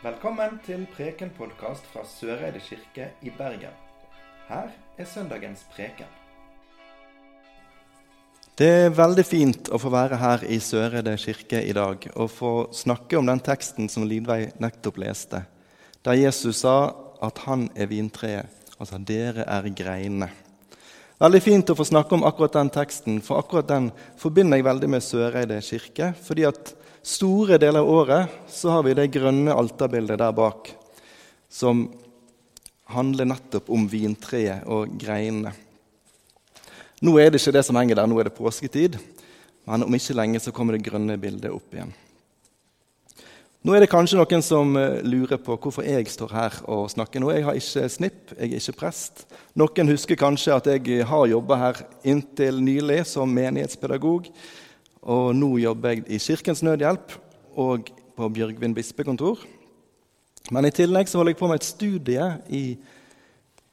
Velkommen til Preken-podkast fra Søreide kirke i Bergen. Her er søndagens preken. Det er veldig fint å få være her i Søreide kirke i dag og få snakke om den teksten som Lidveig nettopp leste, der Jesus sa at han er vintreet, altså dere er greinene. Veldig fint å få snakke om akkurat den teksten, for akkurat den forbinder jeg veldig med Søreide kirke. fordi at store deler av året så har vi det grønne alterbildet der bak, som handler nettopp om vintreet og greinene. Nå er det ikke det som henger der, nå er det påsketid. Men om ikke lenge så kommer det grønne bildet opp igjen. Nå er det kanskje noen som eh, lurer på hvorfor jeg står her og snakker nå. Jeg har ikke snipp, jeg er ikke prest. Noen husker kanskje at jeg har jobba her inntil nylig som menighetspedagog. Og nå jobber jeg i Kirkens Nødhjelp og på Bjørgvin bispekontor. Men i tillegg så holder jeg på med et studie i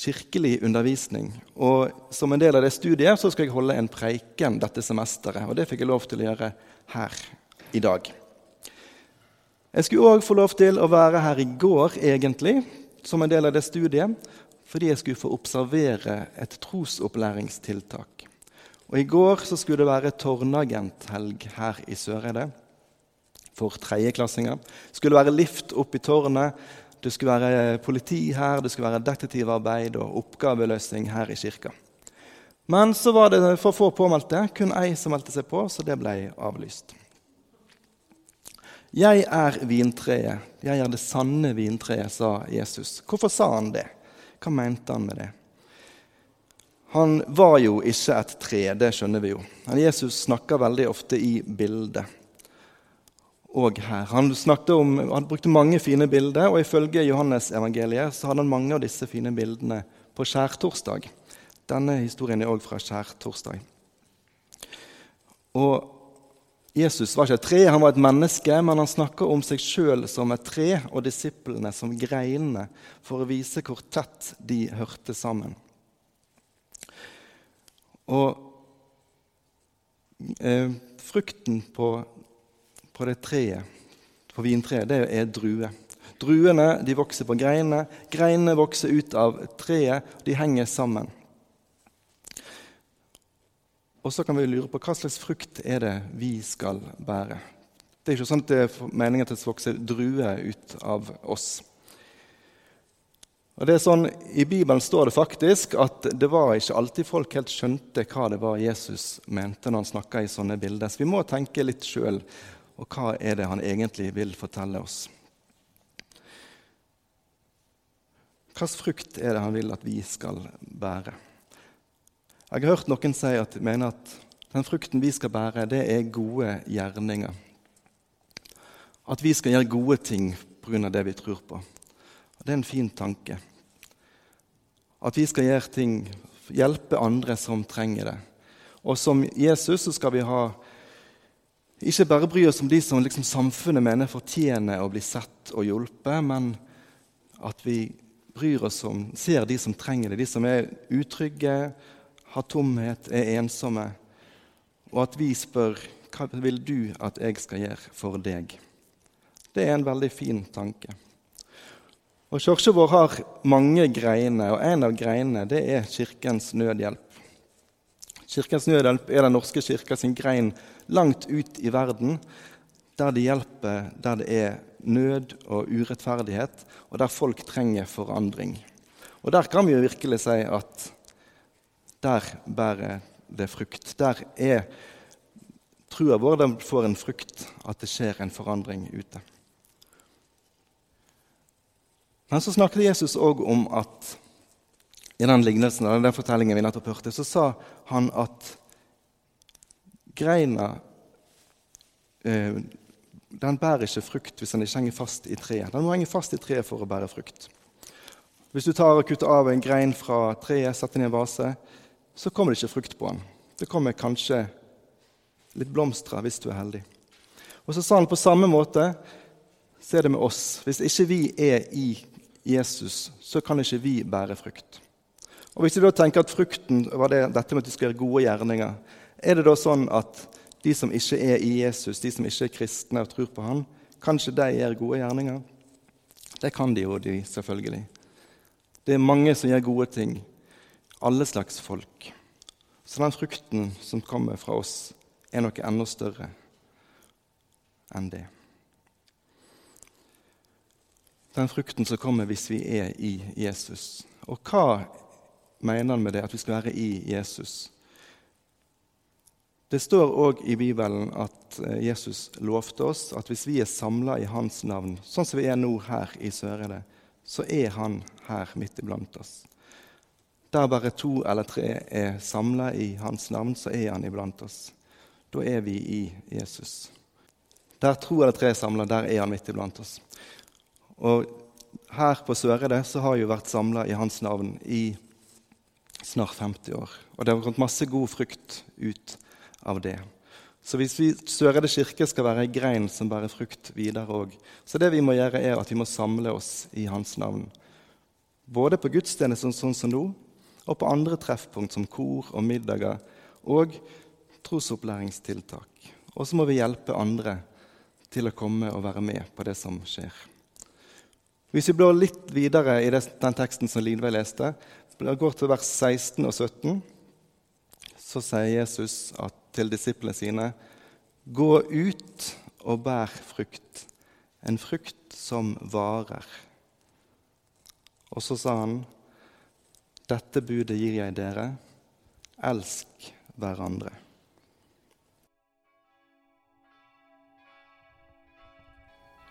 kirkelig undervisning. Og som en del av det studiet så skal jeg holde en preiken dette semesteret. Og det fikk jeg lov til å gjøre her i dag. Jeg skulle òg få lov til å være her i går, egentlig, som en del av det studiet, fordi jeg skulle få observere et trosopplæringstiltak. Og I går så skulle det være tårnagenthelg her i Søreide for tredjeklassinger. Det skulle være lift opp i tårnet, det skulle være politi her, det skulle være detektivarbeid og oppgaveløsning her i kirka. Men så var det for få påmeldte, kun ei som meldte seg på, så det ble avlyst. Jeg er vintreet, jeg er det sanne vintreet, sa Jesus. Hvorfor sa han det? Hva mente han med det? Han var jo ikke et tre, det skjønner vi jo. Men Jesus snakker veldig ofte i bildet. Og her. Han, om, han brukte mange fine bilder, og ifølge Johannes evangeliet så hadde han mange av disse fine bildene på skjærtorsdag. Denne historien er òg fra skjærtorsdag. Og Jesus var ikke et tre, han var et menneske, men han snakker om seg sjøl som et tre og disiplene som greinene, for å vise hvor tett de hørte sammen. Og eh, frukten på, på, det treet, på vintreet, det er druer. Druene de vokser på greinene. Greinene vokser ut av treet. De henger sammen. Og så kan vi lure på hva slags frukt er det vi skal bære. Det er ikke sånn at det er meningen at det skal vokse druer ut av oss. Og det er sånn, I Bibelen står det faktisk at det var ikke alltid folk helt skjønte hva det var Jesus mente når han snakka i sånne bilder. Så vi må tenke litt sjøl. Og hva er det han egentlig vil fortelle oss? Hvilken frukt er det han vil at vi skal bære? Jeg har hørt noen si at de mener at den frukten vi skal bære, det er gode gjerninger. At vi skal gjøre gode ting pga. det vi tror på. Og Det er en fin tanke. At vi skal gjøre ting, hjelpe andre som trenger det. Og som Jesus så skal vi ha ikke bare bry oss om de som liksom samfunnet mener fortjener å bli sett og hjulpet, men at vi bryr oss om, ser de som trenger det, de som er utrygge, har tomhet, er ensomme. Og at vi spør hva vil du at jeg skal gjøre for deg? Det er en veldig fin tanke. Og Kirken vår har mange greiner, og en av greinene det er Kirkens Nødhjelp. Kirkens Nødhjelp er Den norske kirka sin grein langt ut i verden, der de hjelper der det er nød og urettferdighet, og der folk trenger forandring. Og der kan vi jo virkelig si at der bærer det frukt. Der er trua vår den får en frukt, at det skjer en forandring ute. Men så snakket Jesus òg om at i den lignelsen, den fortellingen vi nettopp hørte, så sa han at greina eh, den bærer ikke frukt hvis den ikke henger fast i treet. Den må henge fast i treet for å bære frukt. Hvis du tar og kutter av en grein fra treet, setter den i en vase, så kommer det ikke frukt på den. Det kommer kanskje litt blomster hvis du er heldig. Og så sa han på samme måte så er det med oss. Hvis ikke vi er i Jesus, så kan ikke vi bære frukt. Og Hvis vi da tenker at frukten var det, dette med at vi skal gjøre gode gjerninger, er det da sånn at de som ikke er i Jesus, de som ikke er kristne og tror på han, kan ikke de gjøre gode gjerninger? Det kan de jo, de, selvfølgelig. Det er mange som gjør gode ting. Alle slags folk. Så den frukten som kommer fra oss, er noe enda større enn det. Den frukten som kommer hvis vi er i Jesus. Og hva mener han med det, at vi skal være i Jesus? Det står òg i Bibelen at eh, Jesus lovte oss at hvis vi er samla i Hans navn, sånn som vi er nå her i Søreide, så er Han her midt iblant oss. Der bare to eller tre er samla i Hans navn, så er Han iblant oss. Da er vi i Jesus. Der to eller tre er samla, der er Han midt iblant oss. Og her på Sørede så har jeg jo vært samla i Hans navn i snart 50 år. Og det har kommet masse god frukt ut av det. Så hvis vi Sørede kirke skal være ei grein som bærer frukt videre òg, så det vi må gjøre, er at vi må samle oss i Hans navn. Både på gudstjenester sånn som nå, og på andre treffpunkt som kor og middager og trosopplæringstiltak. Og så må vi hjelpe andre til å komme og være med på det som skjer. Hvis vi blår litt videre i den teksten som Lidveig leste, går til vers 16 og 17, så sier Jesus til disiplene sine Gå ut og bær frukt, en frukt som varer. Og så sa han, Dette budet gir jeg dere, elsk hverandre.